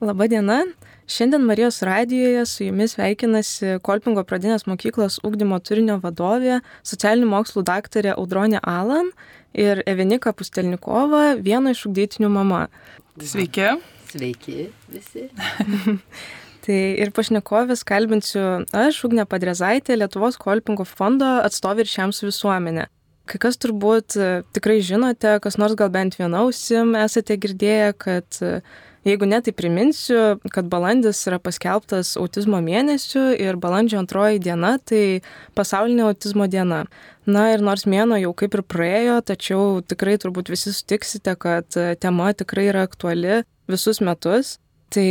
Labadiena. Šiandien Marijos radijoje su jumis sveikinasi Kolpingo pradinės mokyklos ugdymo turinio vadovė, socialinių mokslų daktarė Audronė Alan ir Evenika Pustelnikova, vieno iš ugdytinių mama. Sveiki. Sveiki visi. tai ir pašnekovės kalbinsiu aš, Ugnė Padrezaitė, Lietuvos Kolpingo fondo atstovė ir šiams visuomenė. Kai kas turbūt tikrai žinote, kas nors gal bent vienausim esate girdėję, kad Jeigu ne, tai priminsiu, kad balandis yra paskelbtas autizmo mėnesiu ir balandžio antroji diena tai pasaulinė autizmo diena. Na ir nors mėno jau kaip ir praėjo, tačiau tikrai turbūt visi sutiksite, kad tema tikrai yra aktuali visus metus. Tai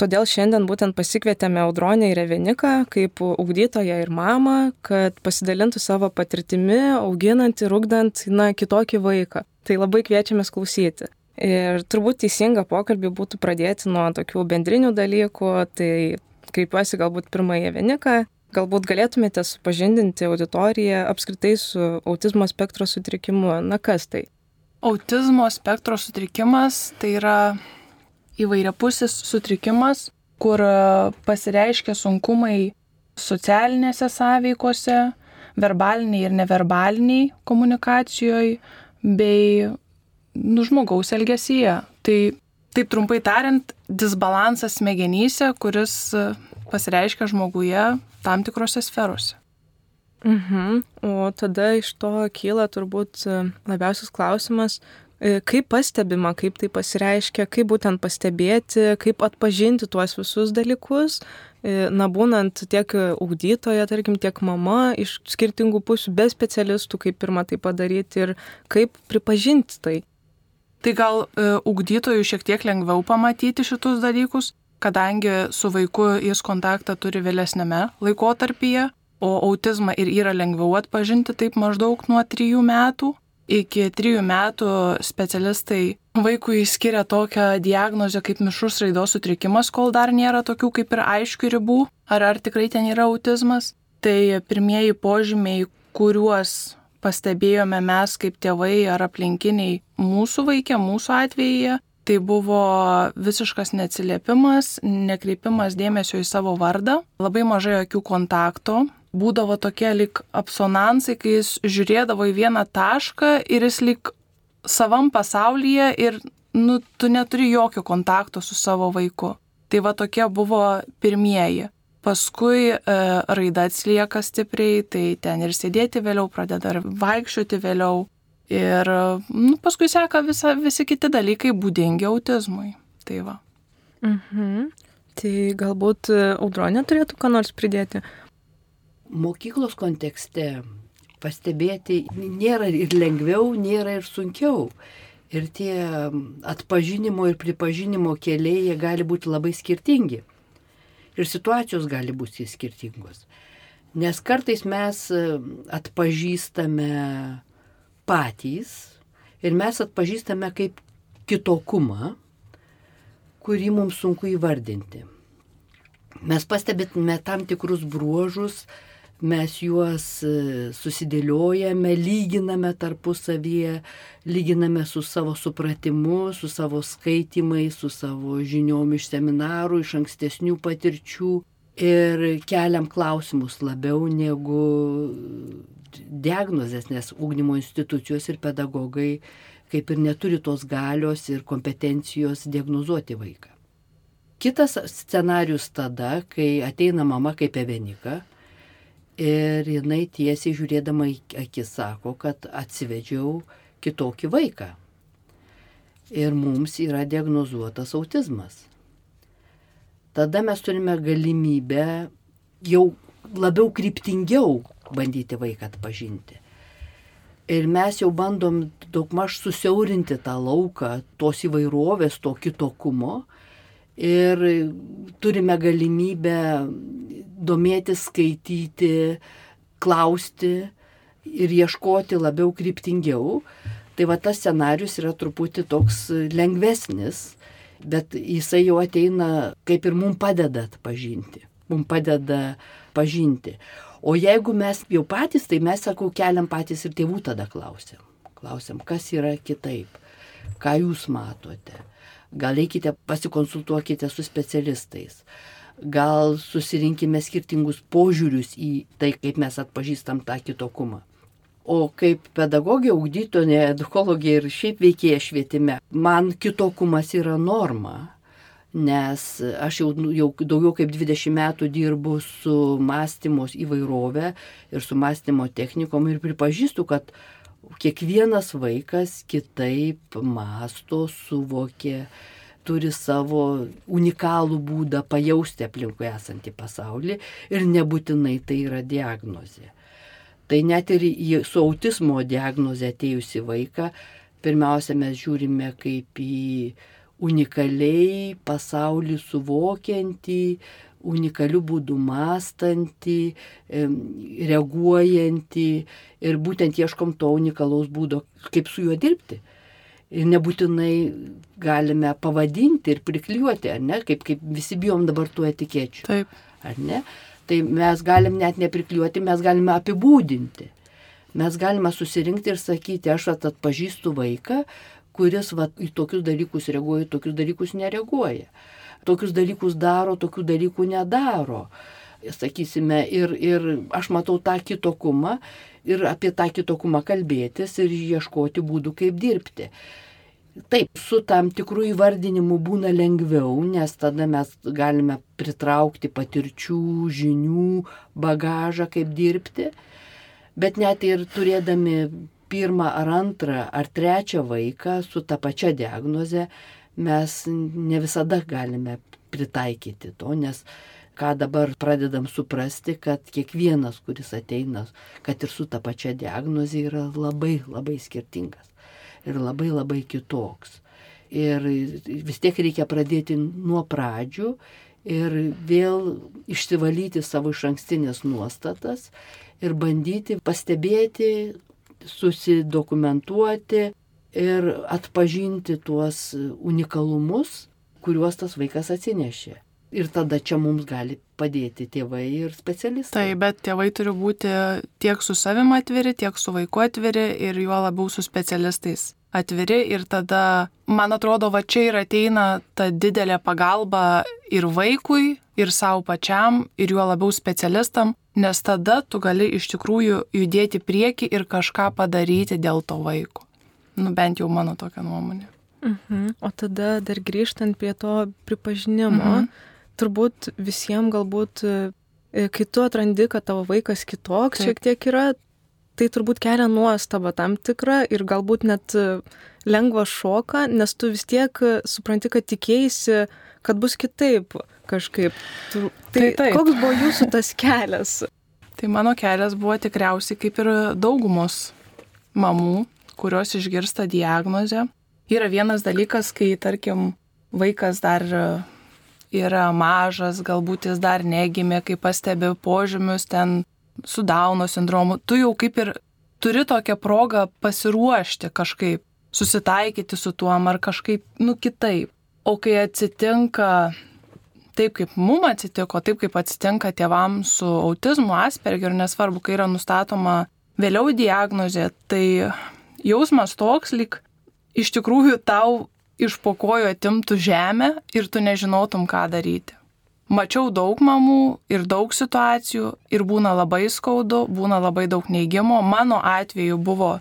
todėl šiandien būtent pasikvietėme Audronę ir Eveniką kaip ugdytoją ir mamą, kad pasidalintų savo patirtimi, auginant ir ugdant, na, kitokį vaiką. Tai labai kviečiamės klausyti. Ir turbūt teisinga pokalbį būtų pradėti nuo tokių bendrinių dalykų, tai kreipiuosi galbūt pirmąją Veniką, galbūt galėtumėte supažindinti auditoriją apskritai su autizmo spektro sutrikimu. Na kas tai? Autizmo spektro sutrikimas tai yra įvairiapusis sutrikimas, kur pasireiškia sunkumai socialinėse sąveikose, verbaliniai ir neverbaliniai komunikacijoje, bei nu, žmogaus elgesyje. Tai taip trumpai tariant, disbalansas smegenyse, kuris e, pasireiškia žmoguje tam tikrose sferose. Mhm. O tada iš to kyla turbūt e, labiausias klausimas, e, kaip pastebima, kaip tai pasireiškia, kaip būtent pastebėti, kaip atpažinti tuos visus dalykus, na būnant tiek ugdytoje, tarkim, tiek mama iš skirtingų pusių, be specialistų, kaip pirmą tai padaryti ir kaip pripažinti tai. Tai gal e, ugdytojų šiek tiek lengviau pamatyti šitus dalykus, kadangi su vaiku jis kontaktą turi vėlesnėme laikotarpyje, o autizmą ir yra lengviau atpažinti taip maždaug nuo 3 metų. Iki 3 metų specialistai vaikui skiria tokią diagnozę kaip mišrus raidos sutrikimas, kol dar nėra tokių kaip ir aiškių ribų, ar ar tikrai ten yra autizmas. Tai pirmieji požymiai, kuriuos pastebėjome mes kaip tėvai ar aplinkiniai mūsų vaikė, mūsų atveju, tai buvo visiškas neatsiliepimas, nekreipimas dėmesio į savo vardą, labai mažai akių kontakto, būdavo tokie lik apsonansai, kai jis žiūrėdavo į vieną tašką ir jis lik savam pasaulyje ir nu, tu neturi jokio kontakto su savo vaiku. Tai va tokie buvo pirmieji. Paskui e, raida atslieka stipriai, tai ten ir sėdėti vėliau, pradeda ir vaikščioti vėliau. Ir nu, paskui seka visa, visi kiti dalykai būdingi autizmui. Tai va. Mhm. Tai galbūt e, audronė turėtų ką nors pridėti. Mokyklos kontekste pastebėti nėra ir lengviau, nėra ir sunkiau. Ir tie atpažinimo ir pripažinimo keliai gali būti labai skirtingi ir situacijos gali būti skirtingos. Nes kartais mes e, atpažįstame patys ir mes atpažįstame kaip kitokumą, kurį mums sunku įvardinti. Mes pastebėtume tam tikrus bruožus, mes juos e, susidėliojame, lyginame tarpusavyje, lyginame su savo supratimu, su savo skaitimais, su savo žiniom iš seminarų, iš ankstesnių patirčių ir keliam klausimus labiau negu diagnozės, nes ūkdymo institucijos ir pedagogai kaip ir neturi tos galios ir kompetencijos diagnozuoti vaiką. Kitas scenarius tada, kai ateina mama kaip evenika, Ir jinai tiesiai žiūrėdama į akis sako, kad atsivedžiau kitokį vaiką. Ir mums yra diagnozuotas autizmas. Tada mes turime galimybę jau labiau kryptingiau bandyti vaiką atpažinti. Ir mes jau bandom daugmaž susiaurinti tą lauką tos įvairovės, to kitokumo. Ir turime galimybę domėtis, skaityti, klausti ir ieškoti labiau kryptingiau. Tai va tas scenarius yra truputį toks lengvesnis, bet jisai jau ateina kaip ir mums padeda atpažinti. Mums padeda pažinti. O jeigu mes jau patys, tai mes, sakau, keliam patys ir tėvų tada klausiam. Klausiam, kas yra kitaip, ką jūs matote, gal eikite pasikonsultuokite su specialistais, gal susirinkime skirtingus požiūrius į tai, kaip mes atpažįstam tą kitokumą. O kaip pedagogė, augdytonė, edukologė ir šiaip veikėja švietime, man kitokumas yra norma nes aš jau, nu, jau daugiau kaip 20 metų dirbu su mąstymos įvairove ir su mąstymo technikom ir pripažįstu, kad kiekvienas vaikas kitaip masto, suvokia, turi savo unikalų būdą pajausti aplinkui esantį pasaulį ir nebūtinai tai yra diagnozė. Tai net ir su autizmo diagnoze atėjusi vaiką, pirmiausia, mes žiūrime kaip į unikaliai pasaulį suvokiantį, unikalių būdų mąstantį, reaguojantį ir būtent ieškom to unikalaus būdo, kaip su juo dirbti. Ir nebūtinai galime pavadinti ir priklijuoti, ar ne, kaip, kaip visi bijom dabar tų etikečių. Taip. Ar ne? Tai mes galim net nepriklijuoti, mes galime apibūdinti. Mes galime susirinkti ir sakyti, aš atpažįstu vaiką, kuris va, į tokius dalykus reaguoja, į tokius dalykus nereaguoja. Tokius dalykus daro, tokių dalykų nedaro. Sakysime, ir, ir aš matau tą kitokumą ir apie tą kitokumą kalbėtis ir ieškoti būdų, kaip dirbti. Taip, su tam tikrų įvardinimu būna lengviau, nes tada mes galime pritraukti patirčių, žinių, bagažą, kaip dirbti. Bet net ir turėdami pirmą ar antrą ar trečią vaiką su ta pačia diagnoze, mes ne visada galime pritaikyti to, nes ką dabar pradedam suprasti, kad kiekvienas, kuris ateina, kad ir su ta pačia diagnoze, yra labai labai skirtingas ir labai labai kitoks. Ir vis tiek reikia pradėti nuo pradžių ir vėl išsivalyti savo iš ankstinės nuostatas ir bandyti pastebėti, susidokumentuoti ir atpažinti tuos unikalumus, kuriuos tas vaikas atsinešė. Ir tada čia mums gali padėti tėvai ir specialistai. Taip, bet tėvai turi būti tiek su savim atviri, tiek su vaiku atviri ir juo labiau su specialistais atviri. Ir tada, man atrodo, va čia ir ateina ta didelė pagalba ir vaikui, ir savo pačiam, ir juo labiau specialistam, nes tada tu gali iš tikrųjų judėti prieki ir kažką padaryti dėl to vaiko. Nu bent jau mano tokia nuomonė. Mhm. O tada dar grįžtant prie to pripažinimo, mhm. turbūt visiems galbūt, e, kai tu atrandi, kad tavo vaikas kitoks Taip. šiek tiek yra, tai turbūt kelia nuostabą tam tikrą ir galbūt net e, lengvą šoką, nes tu vis tiek e, supranti, kad tikėjai, kad bus kitaip kažkaip. Tu, tai, tai taip. koks buvo jūsų tas kelias? Tai mano kelias buvo tikriausiai kaip ir daugumos mamų, kurios išgirsta diagnozę. Yra vienas dalykas, kai, tarkim, vaikas dar yra mažas, galbūt jis dar negimė, kai pastebi požymius ten su Dauno sindromu, tu jau kaip ir turi tokią progą pasiruošti kažkaip, susitaikyti su tuo ar kažkaip, nu kitaip. O kai atsitinka taip, kaip mum atsitiko, taip kaip atsitinka tėvam su autizmu, Asperger, nesvarbu, kai yra nustatoma vėliau diagnozė, tai jausmas toks, lyg iš tikrųjų tau iš pokojo atimtų žemę ir tu nežinotum, ką daryti. Mačiau daug mamų ir daug situacijų ir būna labai skaudu, būna labai daug neigimo. Mano atveju buvo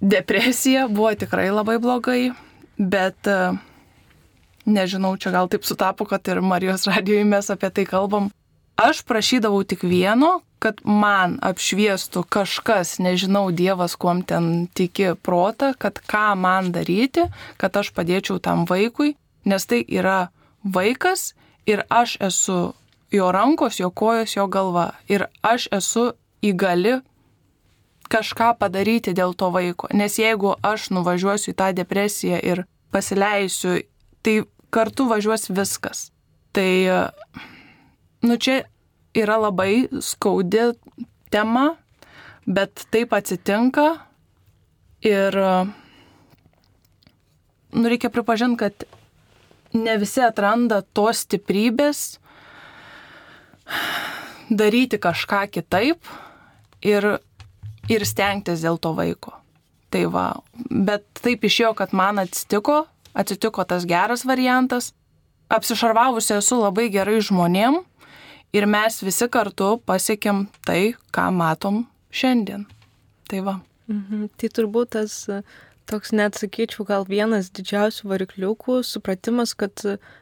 depresija, buvo tikrai labai blogai, bet nežinau, čia gal taip sutapo, kad ir Marijos radijoje mes apie tai kalbam. Aš prašydavau tik vieno, kad man apšviestų kažkas, nežinau, Dievas, kuom ten tiki protą, kad ką man daryti, kad aš padėčiau tam vaikui, nes tai yra vaikas ir aš esu jo rankos, jo kojos, jo galva. Ir aš esu įgali kažką padaryti dėl to vaiko. Nes jeigu aš nuvažiuosiu į tą depresiją ir pasileisiu tai kartu važiuos viskas. Tai, nu čia yra labai skaudi tema, bet taip atsitinka. Ir, nu reikia pripažinti, kad ne visi atranda tos stiprybės daryti kažką kitaip ir, ir stengtis dėl to vaiko. Tai va, bet taip išėjo, kad man atsitiko atsitiko tas geras variantas, apsišarvavusi esu labai gerai žmonėm ir mes visi kartu pasiekėm tai, ką matom šiandien. Tai va. Mhm. Tai turbūt tas toks net sakyčiau, gal vienas didžiausių varikliukų supratimas, kad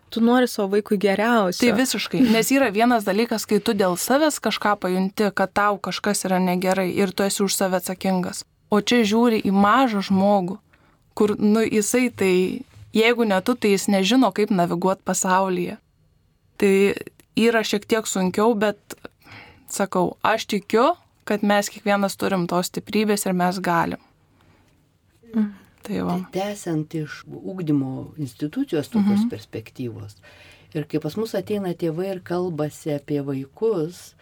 tu nori savo vaikui geriausio. Tai visiškai, nes yra vienas dalykas, kai tu dėl savęs kažką pajunti, kad tau kažkas yra negerai ir tu esi už save atsakingas. O čia žiūri į mažą žmogų, kur, nu, jisai tai, jeigu ne tu, tai jis nežino, kaip naviguoti pasaulyje. Tai yra šiek tiek sunkiau, bet sakau, aš tikiu, kad mes kiekvienas turim tos stiprybės ir mes galim. Mm. Tai va. Tęsiant iš ūkdymo institucijos tokios mhm. perspektyvos. Ir kai pas mus ateina tėvai ir kalbasi apie vaikus,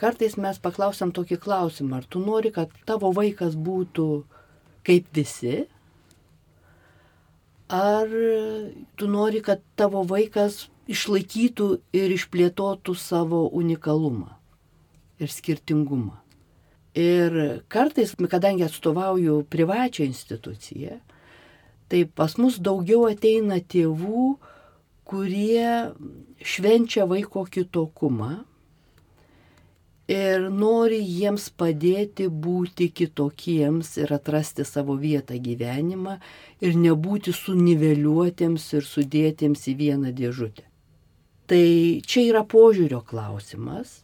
kartais mes paklausam tokį klausimą, ar tu nori, kad tavo vaikas būtų kaip visi, ar tu nori, kad tavo vaikas išlaikytų ir išplėtotų savo unikalumą ir skirtingumą. Ir kartais, kadangi atstovauju privačią instituciją, tai pas mus daugiau ateina tėvų, kurie švenčia vaiko kitokumą ir nori jiems padėti būti kitokiems ir atrasti savo vietą gyvenimą ir nebūti suniveliuotiems ir sudėtiems į vieną dėžutę. Tai čia yra požiūrio klausimas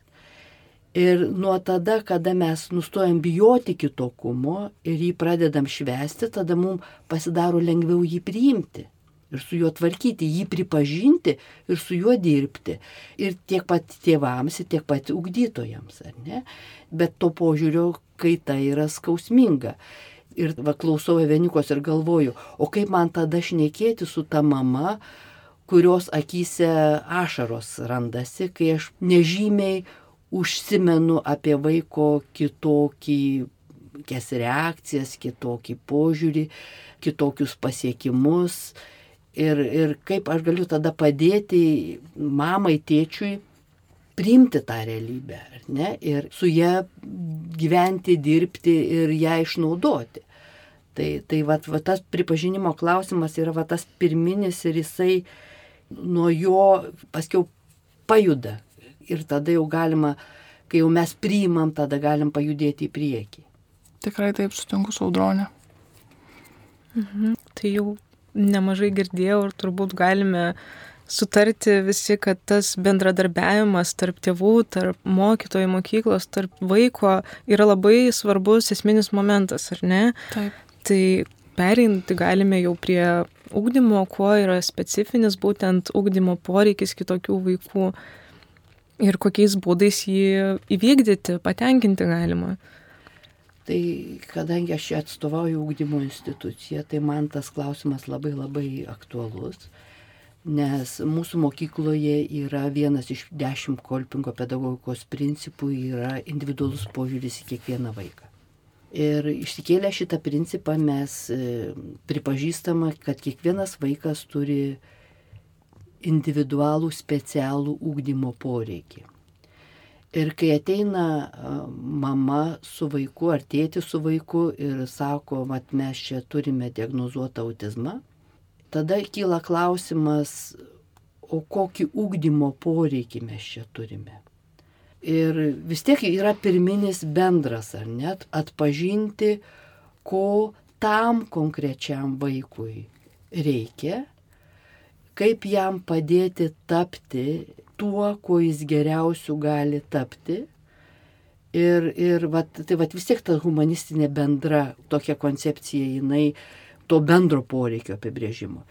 Ir nuo tada, kada mes nustojam bijoti kitokumo ir jį pradedam švesti, tada mums pasidaro lengviau jį priimti ir su juo tvarkyti, jį pripažinti ir su juo dirbti. Ir tiek pat tėvams, tiek pat ugdytojams, ar ne? Bet to požiūrio kaita yra skausminga. Ir va, klausau Evenikos ir galvoju, o kaip man tada šnekėti su ta mama, kurios akise ašaros randasi, kai aš nežymiai užsimenu apie vaiko kitokį kias reakcijas, kitokį požiūrį, kitokius pasiekimus. Ir, ir kaip aš galiu tada padėti mamai, tėčiui priimti tą realybę, ne? Ir su ją gyventi, dirbti ir ją išnaudoti. Tai, tai va, va, tas pripažinimo klausimas yra va, tas pirminis ir jisai nuo jo paskiau pajuda ir tada jau galima, kai jau mes priimam, tada galim pajudėti į priekį. Tikrai taip sutinku su audronė. Mhm. Tai jau nemažai girdėjau ir turbūt galime sutarti visi, kad tas bendradarbiavimas tarp tėvų, tarp mokytojų mokyklos, tarp vaiko yra labai svarbus esminis momentas, ar ne? Taip. Tai pereinti galime jau prie ugdymo, kuo yra specifinis būtent ugdymo poreikis kitokių vaikų ir kokiais būdais jį įvykdyti, patenkinti galima. Tai kadangi aš čia atstovauju ūkdymo instituciją, tai man tas klausimas labai labai aktualus, nes mūsų mokykloje yra vienas iš dešimt kolpingo pedagogikos principų yra individualus požiūris į kiekvieną vaiką. Ir išsikėlę šitą principą mes e, pripažįstama, kad kiekvienas vaikas turi individualų specialų ūkdymo poreikį. Ir kai ateina mama su vaiku ar tėti su vaiku ir sako, mat mes čia turime diagnozuotą autizmą, tada kyla klausimas, o kokį ūkdymo poreikį mes čia turime. Ir vis tiek yra pirminis bendras, ar net atpažinti, ko tam konkrečiam vaikui reikia kaip jam padėti tapti tuo, kuo jis geriausių gali tapti. Ir, ir vat, tai vat, vis tiek ta humanistinė bendra tokia koncepcija, jinai to bendro poreikio apibrėžimo.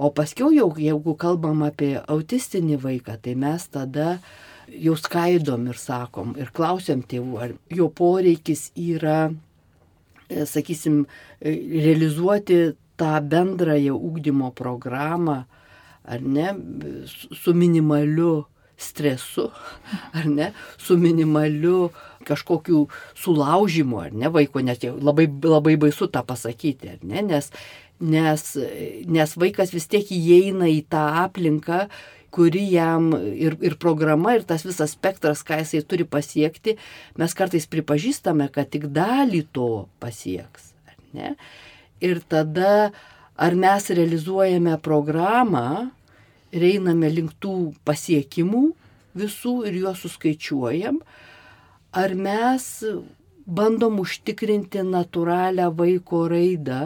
O paskiau jau, jeigu kalbam apie autistinį vaiką, tai mes tada jau skaidom ir sakom ir klausiam tėvų, ar jo poreikis yra, e, sakysim, e, realizuoti tą bendrąją ūkdymo programą, ar ne, su minimaliu stresu, ar ne, su minimaliu kažkokiu sulaužimu, ar ne, vaiko, nes labai, labai baisu tą pasakyti, ar ne, nes, nes, nes vaikas vis tiek įeina į tą aplinką, kuri jam ir, ir programa, ir tas visas spektras, ką jisai turi pasiekti, mes kartais pripažįstame, kad tik dalį to pasieks. Ne? Ir tada Ar mes realizuojame programą ir einame link tų pasiekimų visų ir juos suskaičiuojam, ar mes bandom užtikrinti natūralią vaiko raidą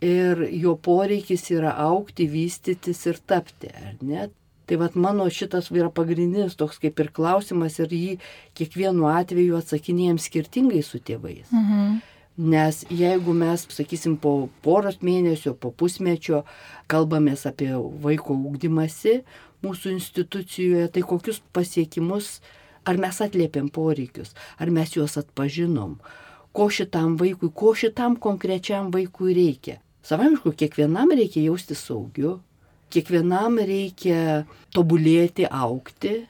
ir jo poreikis yra aukti, vystytis ir tapti, ar ne? Tai vad mano šitas yra pagrindinis toks kaip ir klausimas ir jį kiekvienu atveju atsakinėjom skirtingai su tėvais. Mhm. Nes jeigu mes, sakysim, po poros mėnesių, po pusmečio kalbamės apie vaiko ūkdymasi mūsų institucijoje, tai kokius pasiekimus, ar mes atlėpiam poreikius, ar mes juos atpažinom, ko šitam vaikui, ko šitam konkrečiam vaikui reikia. Savamišku, kiekvienam reikia jausti saugiu, kiekvienam reikia tobulėti, aukti,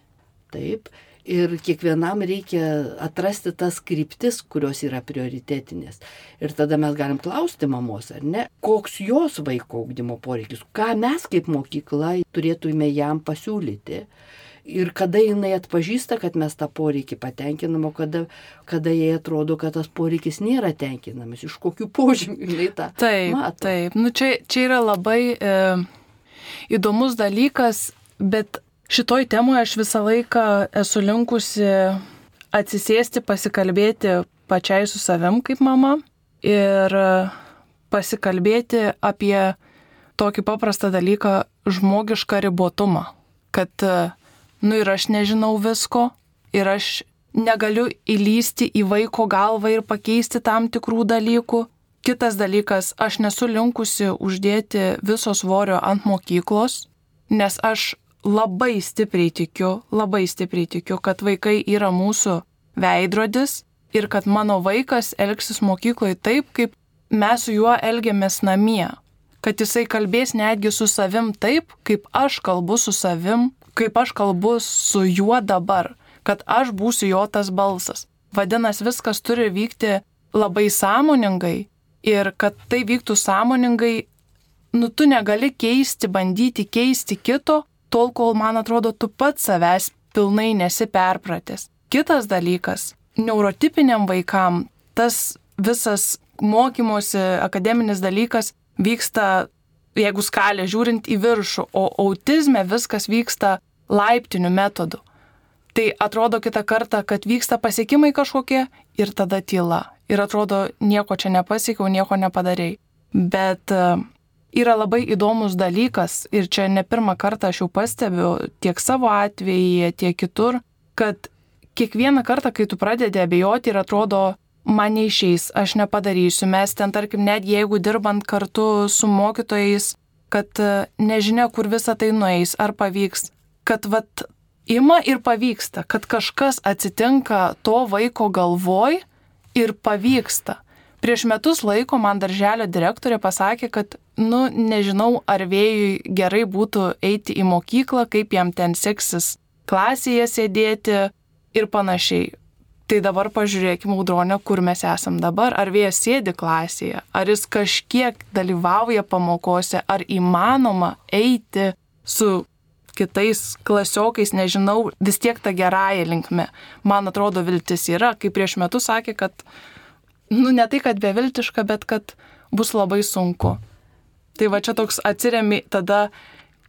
taip, ir kiekvienam reikia atrasti tas kryptis, kurios yra prioritetinės. Ir tada mes galim klausti mamos, ar ne, koks jos vaiko augdymo poreikis, ką mes kaip mokykla turėtume jam pasiūlyti. Ir kada jinai atpažįsta, kad mes tą poreikį patenkinam, o kada, kada jai atrodo, kad tas poreikis nėra tenkinamas, iš kokių požymių jinai tą. Taip, mato. taip. Nu, čia, čia yra labai... E įdomus dalykas, bet šitoj temoje aš visą laiką esu linkusi atsisėsti, pasikalbėti pačiai su savim kaip mama ir pasikalbėti apie tokį paprastą dalyką - žmogišką ribotumą. Kad, nu ir aš nežinau visko, ir aš negaliu įlysti į vaiko galvą ir pakeisti tam tikrų dalykų, Kitas dalykas, aš nesu linkusi uždėti viso svorio ant mokyklos, nes aš labai stipriai tikiu, labai stipriai tikiu, kad vaikai yra mūsų veidrodis ir kad mano vaikas elgsis mokykloje taip, kaip mes su juo elgiamės namie. Kad jisai kalbės netgi su savim taip, kaip aš kalbu su savim, kaip aš kalbu su juo dabar, kad aš būsiu jo tas balsas. Vadinasi, viskas turi vykti labai sąmoningai ir kad tai vyktų sąmoningai, nu tu negali keisti, bandyti keisti kito, tol kol, man atrodo, tu pats savęs pilnai nesi perpratęs. Kitas dalykas, neurotipiniam vaikam tas visas mokymosi akademinis dalykas vyksta, jeigu skalė žiūrint į viršų, o autizme viskas vyksta laiptiniu metodu. Tai atrodo kitą kartą, kad vyksta pasiekimai kažkokie ir tada tyla ir atrodo nieko čia nepasiekiau, nieko nepadarėjai. Bet yra labai įdomus dalykas ir čia ne pirmą kartą aš jau pastebiu tiek savo atveju, tiek kitur, kad kiekvieną kartą, kai tu pradedi abejoti ir atrodo, man neišeis, aš nepadarysiu, mes ten, tarkim, net jeigu dirbant kartu su mokytojais, kad e, nežinia, kur visa tai nueis, ar pavyks, kad vat ima ir pavyksta, kad kažkas atsitinka to vaiko galvoj, ir pavyksta. Prieš metus laiko man darželio direktorė pasakė, kad, nu, nežinau, ar vėjui gerai būtų eiti į mokyklą, kaip jam ten seksis klasėje sėdėti ir panašiai. Tai dabar pažiūrėkime, audronė, kur mes esam dabar. Ar vėjas sėdi klasėje, ar jis kažkiek dalyvauja pamokose, ar įmanoma eiti su kitais klasiokais, nežinau, vis tiek tą gerąją linkme. Man atrodo, viltis yra, kaip prieš metus sakė, kad, nu, ne tai, kad beviltiška, bet kad bus labai sunku. Tai va čia toks atsiriami tada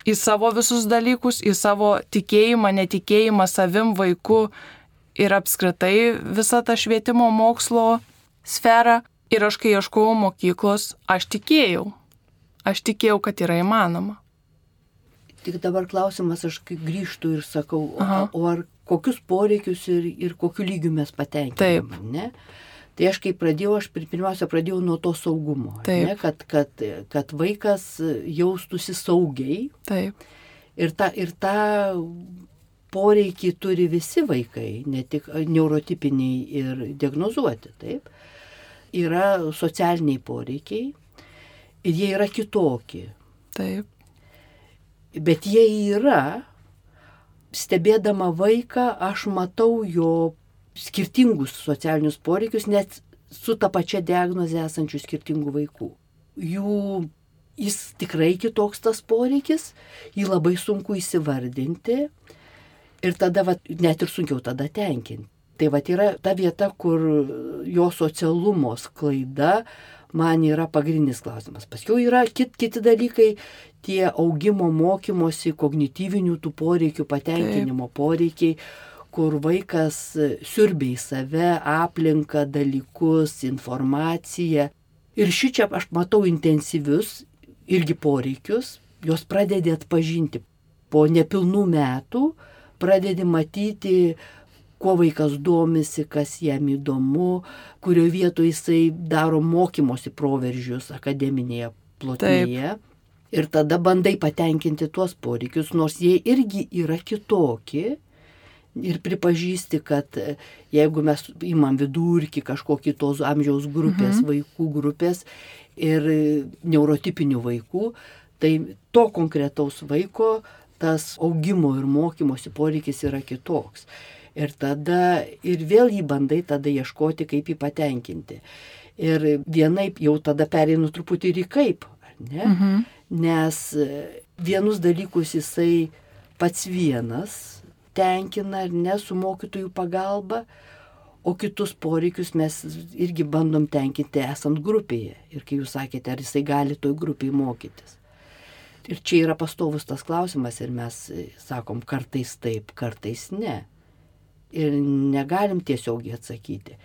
į savo visus dalykus, į savo tikėjimą, netikėjimą savim, vaiku ir apskritai visą tą švietimo mokslo sferą. Ir aš, kai ieškojau mokyklos, aš tikėjau. Aš tikėjau, kad yra įmanoma. Tik dabar klausimas, aš kaip grįžtų ir sakau, Aha. o, o ar kokius poreikius ir, ir kokiu lygiu mes patenkiname. Taip. Ne? Tai aš kai pradėjau, aš pirmiausia pradėjau nuo to saugumo, ne, kad, kad, kad vaikas jaustųsi saugiai. Taip. Ir tą, ir tą poreikį turi visi vaikai, ne tik neurotipiniai ir diagnozuoti. Taip. Yra socialiniai poreikiai ir jie yra kitokie. Taip bet jie yra, stebėdama vaiką, aš matau jo skirtingus socialinius poreikius, net su ta pačia diagnoze esančių skirtingų vaikų. Jų jis tikrai kitoks tas poreikis, jį labai sunku įsivardinti ir tada va, net ir sunkiau tada tenkinti. Tai va yra ta vieta, kur jo socialumo sklaida man yra pagrindinis klausimas. Paskiau yra kit, kiti dalykai, tie augimo mokymosi, kognityvinių tų poreikių, patenkinimo Taip. poreikiai, kur vaikas siurbiai save, aplinką, dalykus, informaciją. Ir šį čia aš matau intensyvius irgi poreikius, juos pradedi atpažinti. Po nepilnų metų pradedi matyti, kuo vaikas domisi, kas jam įdomu, kurioje vietoje jisai daro mokymosi proveržius akademinėje plotmėje. Taip. Ir tada bandai patenkinti tuos poreikius, nors jie irgi yra kitokie. Ir pripažįsti, kad jeigu mes imam vidurkį kažkokį tos amžiaus grupės, mhm. vaikų grupės ir neurotipinių vaikų, tai to konkretaus vaiko tas augimo ir mokymosi poreikis yra kitoks. Ir tada ir vėl jį bandai tada ieškoti, kaip jį patenkinti. Ir vienaip jau tada pereinu truputį ir į kaip, ne? Mhm. Nes vienus dalykus jisai pats vienas tenkina ar ne su mokytojų pagalba, o kitus poreikius mes irgi bandom tenkinti esant grupėje. Ir kai jūs sakėte, ar jisai gali toj grupėje mokytis. Ir čia yra pastovus tas klausimas ir mes e, sakom kartais taip, kartais ne. Ir negalim tiesiogiai atsakyti.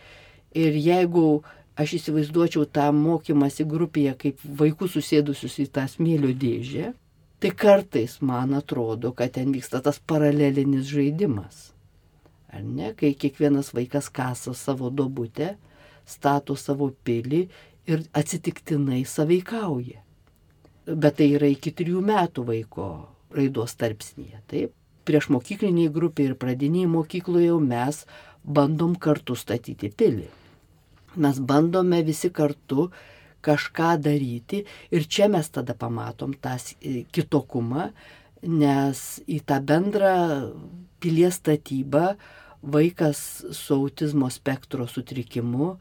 Ir jeigu aš įsivaizduočiau tą mokymąsi grupėje kaip vaikus susėdusius į tą smėlio dėžę, tai kartais man atrodo, kad ten vyksta tas paralelinis žaidimas. Ar ne, kai kiekvienas vaikas kasa savo dobutę, stato savo pilį ir atsitiktinai saveikauja bet tai yra iki trijų metų vaiko raidos tarpsnyje. Taip, prieš mokykliniai grupė ir pradiniai mokykloje jau mes bandom kartu statyti pilį. Mes bandome visi kartu kažką daryti ir čia mes tada pamatom tą kitokumą, nes į tą bendrą pilies statybą vaikas su autizmo spektro sutrikimu,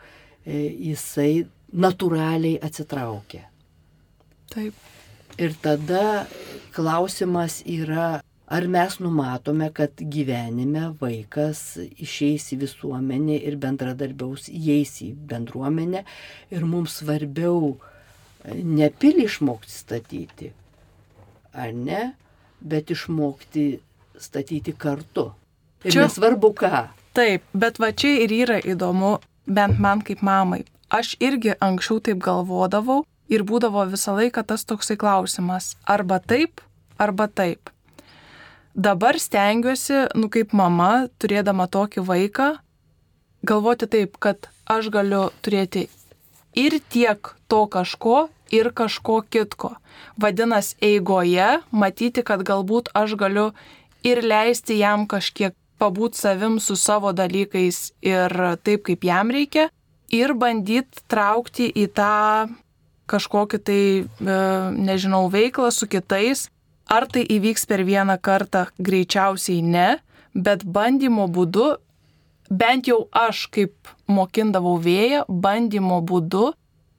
e, jisai natūraliai atsitraukia. Taip. Ir tada klausimas yra, ar mes numatome, kad gyvenime vaikas išeis į visuomenę ir bendradarbiaus, įeis į bendruomenę ir mums svarbiau ne pilį išmokti statyti, ar ne, bet išmokti statyti kartu. Ir čia, nesvarbu ką. Taip, bet va čia ir yra įdomu, bent man kaip mamai. Aš irgi anksčiau taip galvodavau, Ir būdavo visą laiką tas toksai klausimas - arba taip, arba taip. Dabar stengiuosi, nu kaip mama, turėdama tokį vaiką, galvoti taip, kad aš galiu turėti ir tiek to kažko, ir kažko kitko. Vadinasi, eigoje matyti, kad galbūt aš galiu ir leisti jam kažkiek pabūti savim su savo dalykais ir taip, kaip jam reikia, ir bandyti traukti į tą kažkokį tai, e, nežinau, veiklą su kitais. Ar tai įvyks per vieną kartą, greičiausiai ne, bet bandymo būdu, bent jau aš kaip mokindavau vėją, bandymo būdu,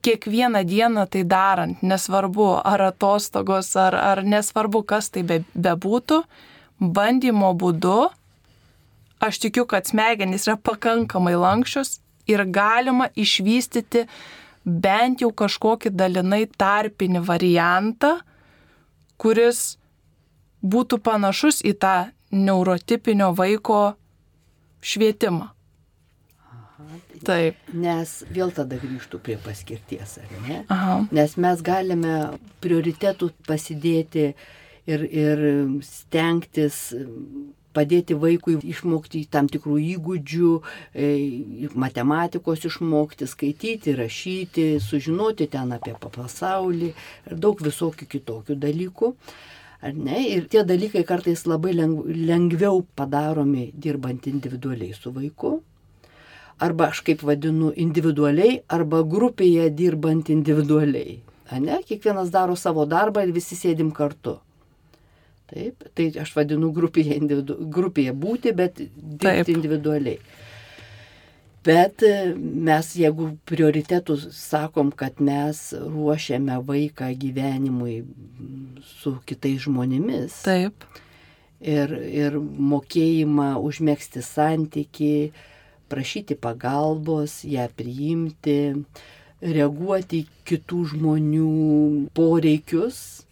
kiekvieną dieną tai darant, nesvarbu ar atostogos, ar, ar nesvarbu, kas tai be, bebūtų, bandymo būdu, aš tikiu, kad smegenys yra pakankamai lankščios ir galima išvystyti bent jau kažkokį dalinai tarpinį variantą, kuris būtų panašus į tą neurotipinio vaiko švietimą. Aha, Taip. Nes vėl tada grįžtų prie paskirties, ar ne? Aha. Nes mes galime prioritetų pasidėti ir, ir stengtis padėti vaikui išmokti tam tikrų įgūdžių, e, matematikos išmokti, skaityti, rašyti, sužinoti ten apie pasaulį ir daug visokių kitokių dalykų. Ir tie dalykai kartais labai lengviau padaromi dirbant individualiai su vaiku. Arba aš kaip vadinu individualiai, arba grupėje dirbant individualiai. Ne? Kiekvienas daro savo darbą ir visi sėdim kartu. Taip, tai aš vadinu grupėje, individu, grupėje būti, bet dirbti Taip. individualiai. Bet e, mes, jeigu prioritetus sakom, kad mes ruošiame vaiką gyvenimui su kitais žmonėmis. Taip. Ir, ir mokėjimą užmėgsti santyki, prašyti pagalbos, ją priimti, reaguoti kitų žmonių poreikius,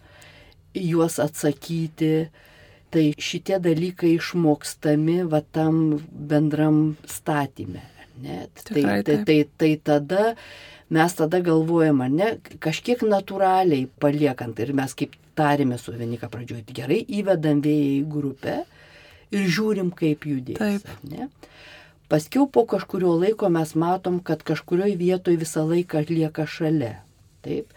juos atsakyti. Tai šitie dalykai išmokstami va tam bendram statymė. Ne? Tai, tai, tai, tai tada mes tada galvojam, ar ne, kažkiek natūraliai paliekant ir mes kaip tarėme su Venika pradžioje, gerai įvedam vėjai į grupę ir žiūrim, kaip judės. Taip. Paskiau po kažkurio laiko mes matom, kad kažkurioje vietoje visą laiką atlieka šalia. Taip.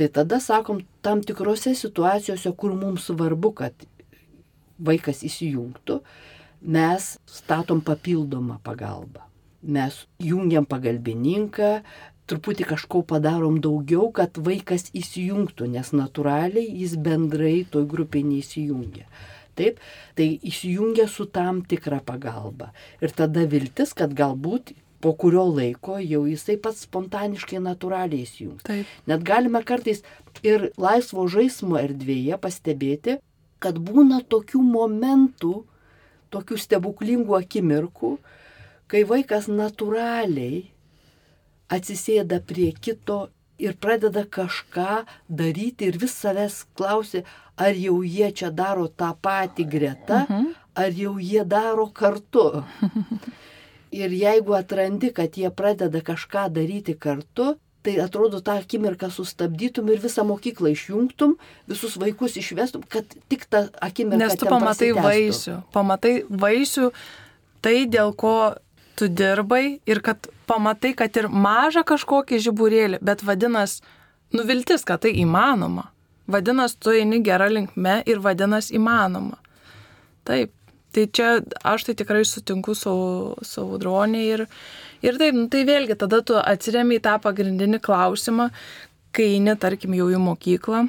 Tai tada sakom, tam tikrose situacijose, kur mums svarbu, kad vaikas įsijungtų, mes statom papildomą pagalbą. Mes jungiam pagalbininką, truputį kažko padarom daugiau, kad vaikas įsijungtų, nes natūraliai jis bendrai toj grupiai neįsijungia. Taip, tai įsijungia su tam tikra pagalba. Ir tada viltis, kad galbūt po kurio laiko jau jisai pats spontaniškai natūraliai įsijungs. Taip. Net galime kartais ir laisvo žaismo erdvėje pastebėti, kad būna tokių momentų, tokių stebuklingų akimirkų, kai vaikas natūraliai atsisėda prie kito ir pradeda kažką daryti ir vis savęs klausia, ar jau jie čia daro tą patį greta, mhm. ar jau jie daro kartu. Ir jeigu atrandi, kad jie pradeda kažką daryti kartu, tai atrodo tą akimirką sustabdytum ir visą mokyklą išjungtum, visus vaikus išvestum, kad tik tą akimirką. Nes tu pamatai vaisių, pamatai vaisių tai, dėl ko tu dirbai ir kad pamatai, kad ir mažą kažkokį žiburėlį, bet vadinas, nuviltis, kad tai įmanoma. Vadinas, tu eini gerą linkme ir vadinas įmanoma. Taip, tai čia aš tai tikrai sutinku su, su audronė ir, Ir taip, nu, tai vėlgi tada tu atsiriami į tą pagrindinį klausimą, kai eini, tarkim, jau į mokyklą,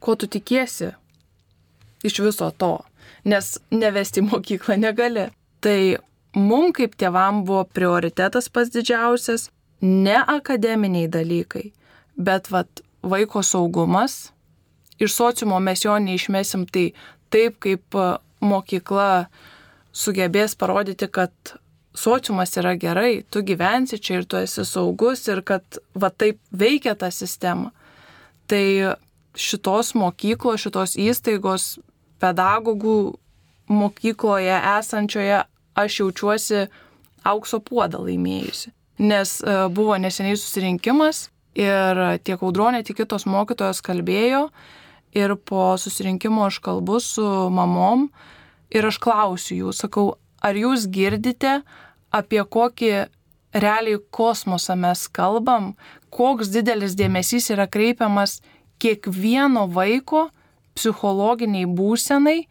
ko tu tikiesi iš viso to, nes nevesti į mokyklą negali. Tai mum kaip tėvam buvo prioritetas pats didžiausias ne akademiniai dalykai, bet vat, vaiko saugumas. Iš sociumo mes jo neišmesim tai taip, kaip mokykla sugebės parodyti, kad sociumas yra gerai, tu gyvensi čia ir tu esi saugus ir kad va taip veikia ta sistema. Tai šitos mokyklos, šitos įstaigos pedagogų mokykloje esančioje aš jaučiuosi aukso puodą laimėjusi. Nes e, buvo neseniai susirinkimas ir tiek audronė, tiek kitos mokytojos kalbėjo ir po susirinkimo aš kalbu su mamom ir aš klausiu jų, sakau, ar jūs girdite, apie kokį realiai kosmosą mes kalbam, koks didelis dėmesys yra kreipiamas kiekvieno vaiko psichologiniai būsenai,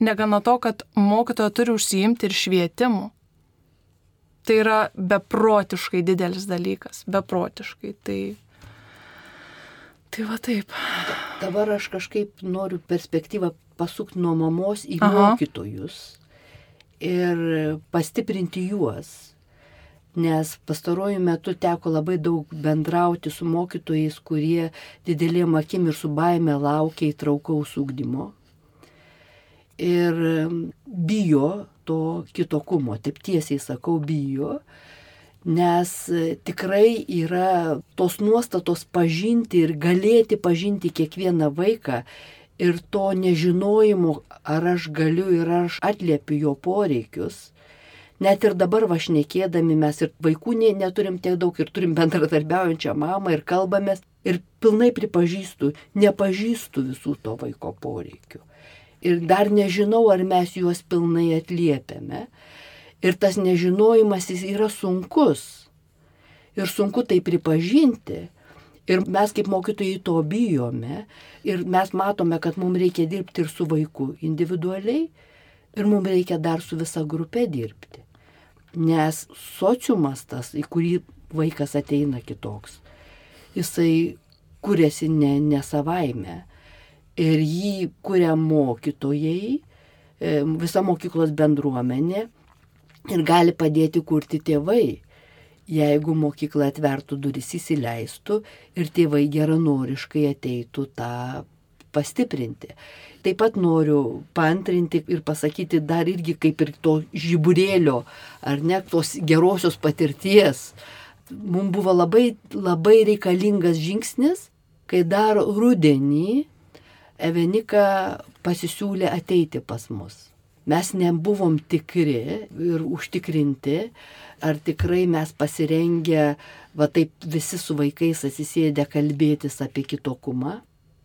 negana to, kad mokytoja turi užsiimti ir švietimu. Tai yra beprotiškai didelis dalykas, beprotiškai. Tai, tai va taip. Dabar aš kažkaip noriu perspektyvą pasukti nuo mamos į Aha. mokytojus ir pastiprinti juos. Nes pastaruoju metu teko labai daug bendrauti su mokytojais, kurie didelėm akim ir su baime laukia įtraukaus ūkdymo. Ir bijo to kitokumo, taip tiesiai sakau, bijo, nes tikrai yra tos nuostatos pažinti ir galėti pažinti kiekvieną vaiką ir to nežinojimo, ar aš galiu ir aš atliepiu jo poreikius. Net ir dabar vašnekėdami mes ir vaikų neturim tiek daug ir turim bendradarbiaujančią mamą ir kalbamės ir pilnai pripažįstu, nepažįstu visų to vaiko poreikių. Ir dar nežinau, ar mes juos pilnai atliepiame. Ir tas nežinojimas jis yra sunkus. Ir sunku tai pripažinti. Ir mes kaip mokytojai to bijome. Ir mes matome, kad mums reikia dirbti ir su vaiku individualiai. Ir mums reikia dar su visa grupė dirbti. Nes sociumas tas, į kurį vaikas ateina kitoks, jisai kuriasi ne, ne savaime. Ir jį kuria mokytojai, e, visa mokyklos bendruomenė ir gali padėti kurti tėvai jeigu mokykla atvertų duris įsileistų ir tėvai geranoriškai ateitų tą pastiprinti. Taip pat noriu pantrinti ir pasakyti dar irgi kaip ir to žiburėlio, ar ne tos gerosios patirties mums buvo labai, labai reikalingas žingsnis, kai dar rudenį Evenika pasisiūlė ateiti pas mus. Mes nebuvom tikri ir užtikrinti, ar tikrai mes pasirengę, va taip visi su vaikais atsisėdę kalbėtis apie kitokumą.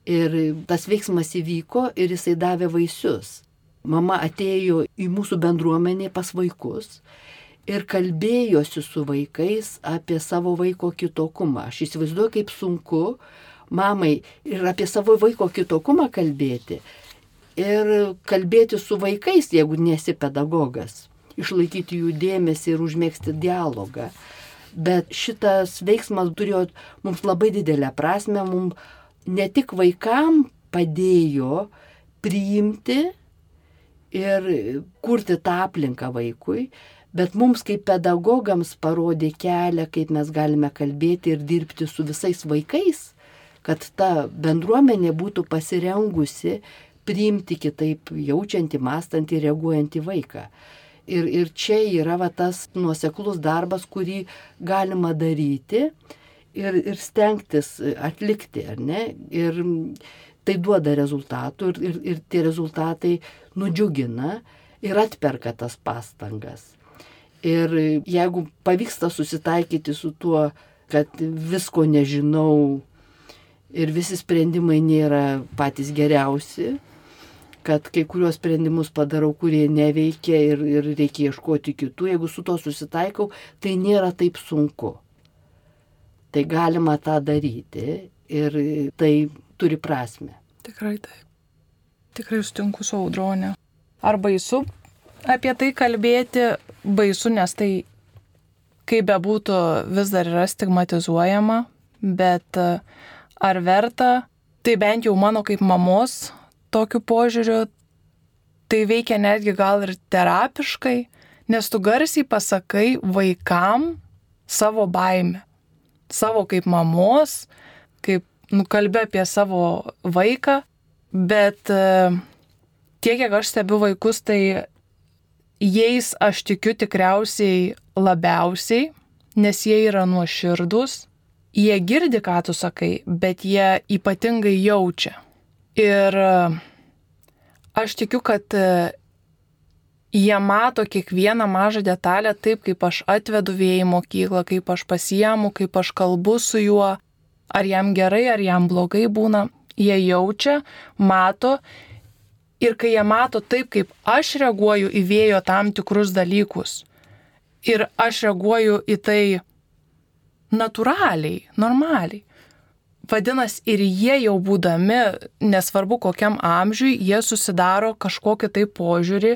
Ir tas veiksmas įvyko ir jisai davė vaisius. Mama atėjo į mūsų bendruomenį pas vaikus ir kalbėjosi su vaikais apie savo vaiko kitokumą. Aš įsivaizduoju, kaip sunku mamai ir apie savo vaiko kitokumą kalbėti. Ir kalbėti su vaikais, jeigu nesi pedagogas. Išlaikyti jų dėmesį ir užmėgsti dialogą. Bet šitas veiksmas turėjo mums labai didelę prasme, mums ne tik vaikam padėjo priimti ir kurti tą aplinką vaikui, bet mums kaip pedagogams parodė kelią, kaip mes galime kalbėti ir dirbti su visais vaikais, kad ta bendruomenė būtų pasirengusi priimti kitaip jaučiantį, mąstantį, reaguojantį vaiką. Ir, ir čia yra va, tas nuoseklus darbas, kurį galima daryti ir, ir stengtis atlikti, ar ne? Ir tai duoda rezultatų ir, ir, ir tie rezultatai nudžiugina ir atperka tas pastangas. Ir jeigu pavyksta susitaikyti su tuo, kad visko nežinau ir visi sprendimai nėra patys geriausi, kad kai kuriuos sprendimus padarau, kurie neveikia ir, ir reikia ieškoti kitų, jeigu su to susitaikau, tai nėra taip sunku. Tai galima tą daryti ir tai turi prasme. Tikrai taip. Tikrai sutinku su audronė. Ar baisu apie tai kalbėti, baisu, nes tai, kaip bebūtų, vis dar yra stigmatizuojama, bet e, ar verta, tai bent jau mano kaip mamos tokiu požiūriu, tai veikia netgi gal ir terapiškai, nes tu garsiai pasakai vaikam savo baimę, savo kaip mamos, kaip nukalbė apie savo vaiką, bet e, tiek, kiek aš stebiu vaikus, tai jais aš tikiu tikriausiai labiausiai, nes jie yra nuoširdus, jie girdi, ką tu sakai, bet jie ypatingai jaučia. Ir e, aš tikiu, kad e, jie mato kiekvieną mažą detalę taip, kaip aš atvedu vėjai į mokyklą, kaip aš pasiemu, kaip aš kalbu su juo, ar jam gerai, ar jam blogai būna. Jie jaučia, mato Ir kai jie mato taip, kaip aš reaguoju į vėjo tam tikrus dalykus ir aš reaguoju į tai natūraliai, normaliai. Vadinasi, ir jie jau būdami, nesvarbu kokiam amžiui, jie susidaro kažkokį tai požiūrį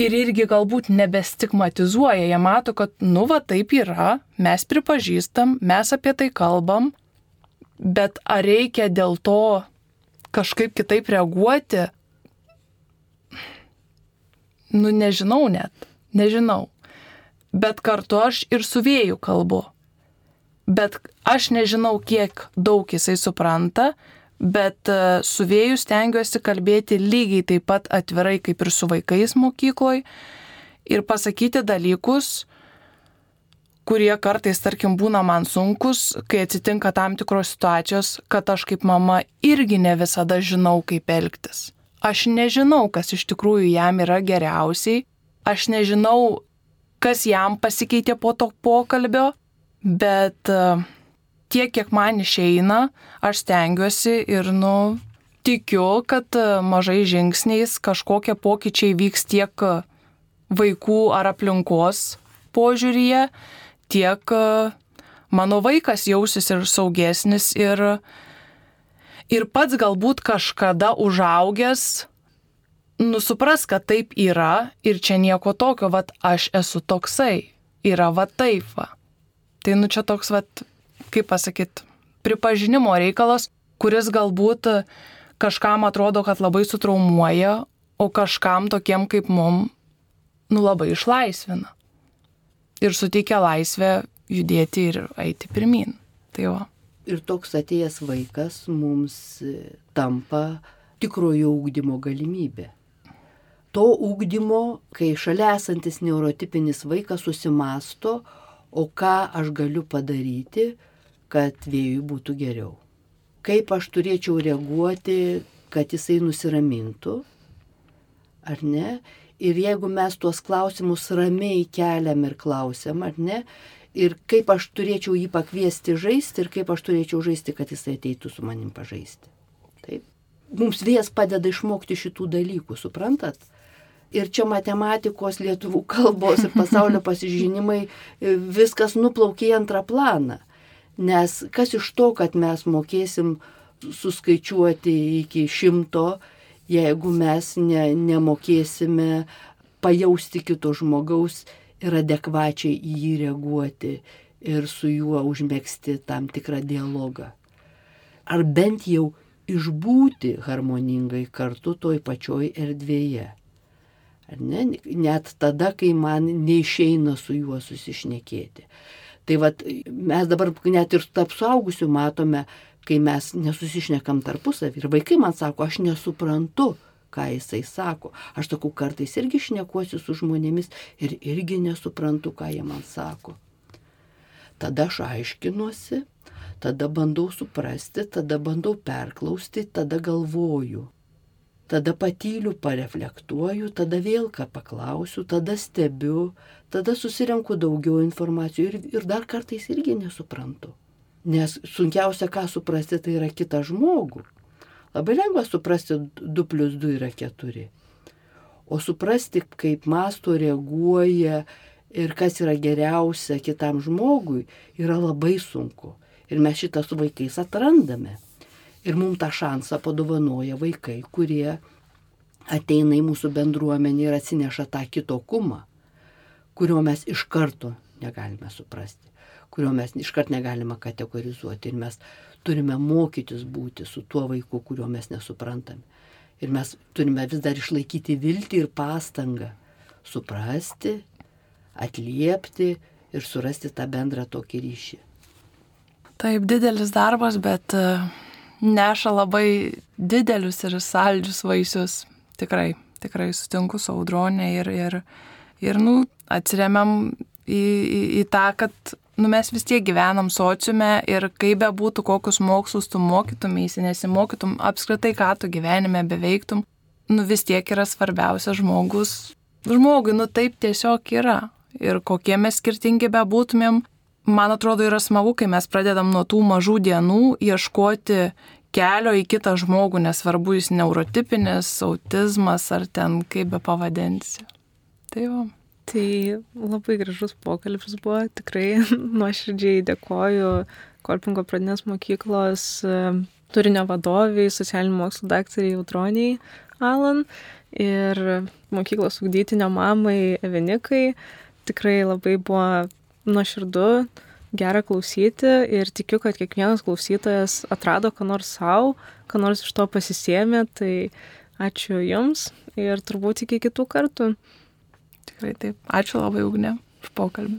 ir irgi galbūt nebestigmatizuoja. Jie mato, kad, nu, va taip yra, mes pripažįstam, mes apie tai kalbam, bet ar reikia dėl to kažkaip kitaip reaguoti, nu nežinau net, nežinau. Bet kartu aš ir su vėju kalbu. Bet aš nežinau, kiek daug jisai supranta, bet e, su vėju stengiuosi kalbėti lygiai taip pat atvirai kaip ir su vaikais mokykloje ir pasakyti dalykus, kurie kartais, tarkim, būna man sunkus, kai atsitinka tam tikros situacijos, kad aš kaip mama irgi ne visada žinau, kaip elgtis. Aš nežinau, kas iš tikrųjų jam yra geriausiai, aš nežinau, kas jam pasikeitė po to pokalbio, bet e, tiek, kiek man išeina, aš stengiuosi ir, nu, tikiu, kad e, mažai žingsniais kažkokie pokyčiai vyks tiek vaikų ar aplinkos požiūryje, tiek e, mano vaikas jausis ir saugesnis ir, ir pats galbūt kažkada užaugęs nusupras, kad taip yra ir čia nieko tokio, vad aš esu toksai, yra va taip va. Tai nu čia toks, vad, kaip pasakyt, pripažinimo reikalas, kuris galbūt kažkam atrodo, kad labai sutraumuoja, o kažkam tokiem kaip mum, nu labai išlaisvina ir suteikia laisvę judėti ir eiti pirmin. Tai va. Ir toks atėjęs vaikas mums tampa tikrojo ūkdymo galimybė. To ūkdymo, kai šalia esantis neurotipinis vaikas susimasto, o ką aš galiu padaryti, kad vėjui būtų geriau. Kaip aš turėčiau reaguoti, kad jisai nusiramintų, ar ne? Ir jeigu mes tuos klausimus ramiai keliam ir klausiam, ar ne? Ir kaip aš turėčiau jį pakviesti žaisti ir kaip aš turėčiau žaisti, kad jisai ateitų su manim pažaisti. Taip. Mums vėjas padeda išmokti šitų dalykų, suprantat? Ir čia matematikos, lietuvų kalbos ir pasaulio pasižinimai viskas nuplaukia į antrą planą. Nes kas iš to, kad mes mokėsim suskaičiuoti iki šimto, jeigu mes ne, nemokėsime pajausti kito žmogaus ir adekvačiai į jį reaguoti ir su juo užmėgsti tam tikrą dialogą. Ar bent jau išbūti harmoningai kartu toj pačioj erdvėje. Ne? Net tada, kai man neišeina su juo susišnekėti. Tai vad mes dabar net ir tarp suaugusių matome, kai mes nesusišnekam tarpusavį. Ir vaikai man sako, aš nesuprantu, ką jisai sako. Aš sakau, kartais irgi šnekuosi su žmonėmis ir irgi nesuprantu, ką jie man sako. Tada aš aiškinuosi, tada bandau suprasti, tada bandau perklausti, tada galvoju. Tada patyliu, pareflektuoju, tada vėl ką paklausiu, tada stebiu, tada susirenku daugiau informacijų ir, ir dar kartais irgi nesuprantu. Nes sunkiausia, ką suprasti, tai yra kitą žmogų. Labai lengva suprasti 2 plus 2 yra 4. O suprasti, kaip masto reaguoja ir kas yra geriausia kitam žmogui, yra labai sunku. Ir mes šitą su vaikais atrandame. Ir mums tą šansą padovanoja vaikai, kurie ateina į mūsų bendruomenį ir atsineša tą kitokumą, kurio mes iš karto negalime suprasti kurio mes iškart negalime kategorizuoti. Ir mes turime mokytis būti su tuo vaiku, kurio mes nesuprantame. Ir mes turime vis dar išlaikyti viltį ir pastangą suprasti, atliepti ir surasti tą bendrą tokį ryšį. Taip, didelis darbas, bet e, neša labai didelius ir saldžius vaisius. Tikrai, tikrai sutinku su audronė ir, ir, ir nu, atsiriamam į, į, į tą, kad nu, mes vis tiek gyvenam sociume ir kaip be būtų, kokius mokslus tu mokytumėsi, nesimokytum, apskritai, ką tu gyvenime beveiktum, nu vis tiek yra svarbiausias žmogus. Žmogui, nu taip tiesiog yra. Ir kokie mes skirtingi bebūtumėm, man atrodo yra smagu, kai mes pradedam nuo tų mažų dienų ieškoti kelio į kitą žmogų, nesvarbu jis neurotipinis, autizmas ar ten kaip be pavadinsi. Tai va. Tai labai gražus pokalbis buvo, tikrai nuoširdžiai dėkoju Kolpingo pradinės mokyklos e, turinio vadoviai, socialinių mokslų daktariai Audroniai Alan ir mokyklos ugdytinio mamai Evenikai. Tikrai labai buvo nuoširdu, gera klausyti ir tikiu, kad kiekvienas klausytojas atrado, ką nors savo, ką nors iš to pasisėmė. Tai ačiū Jums ir turbūt iki kitų kartų. Tikrai taip. Ačiū labai, Ugne, už pokalbį.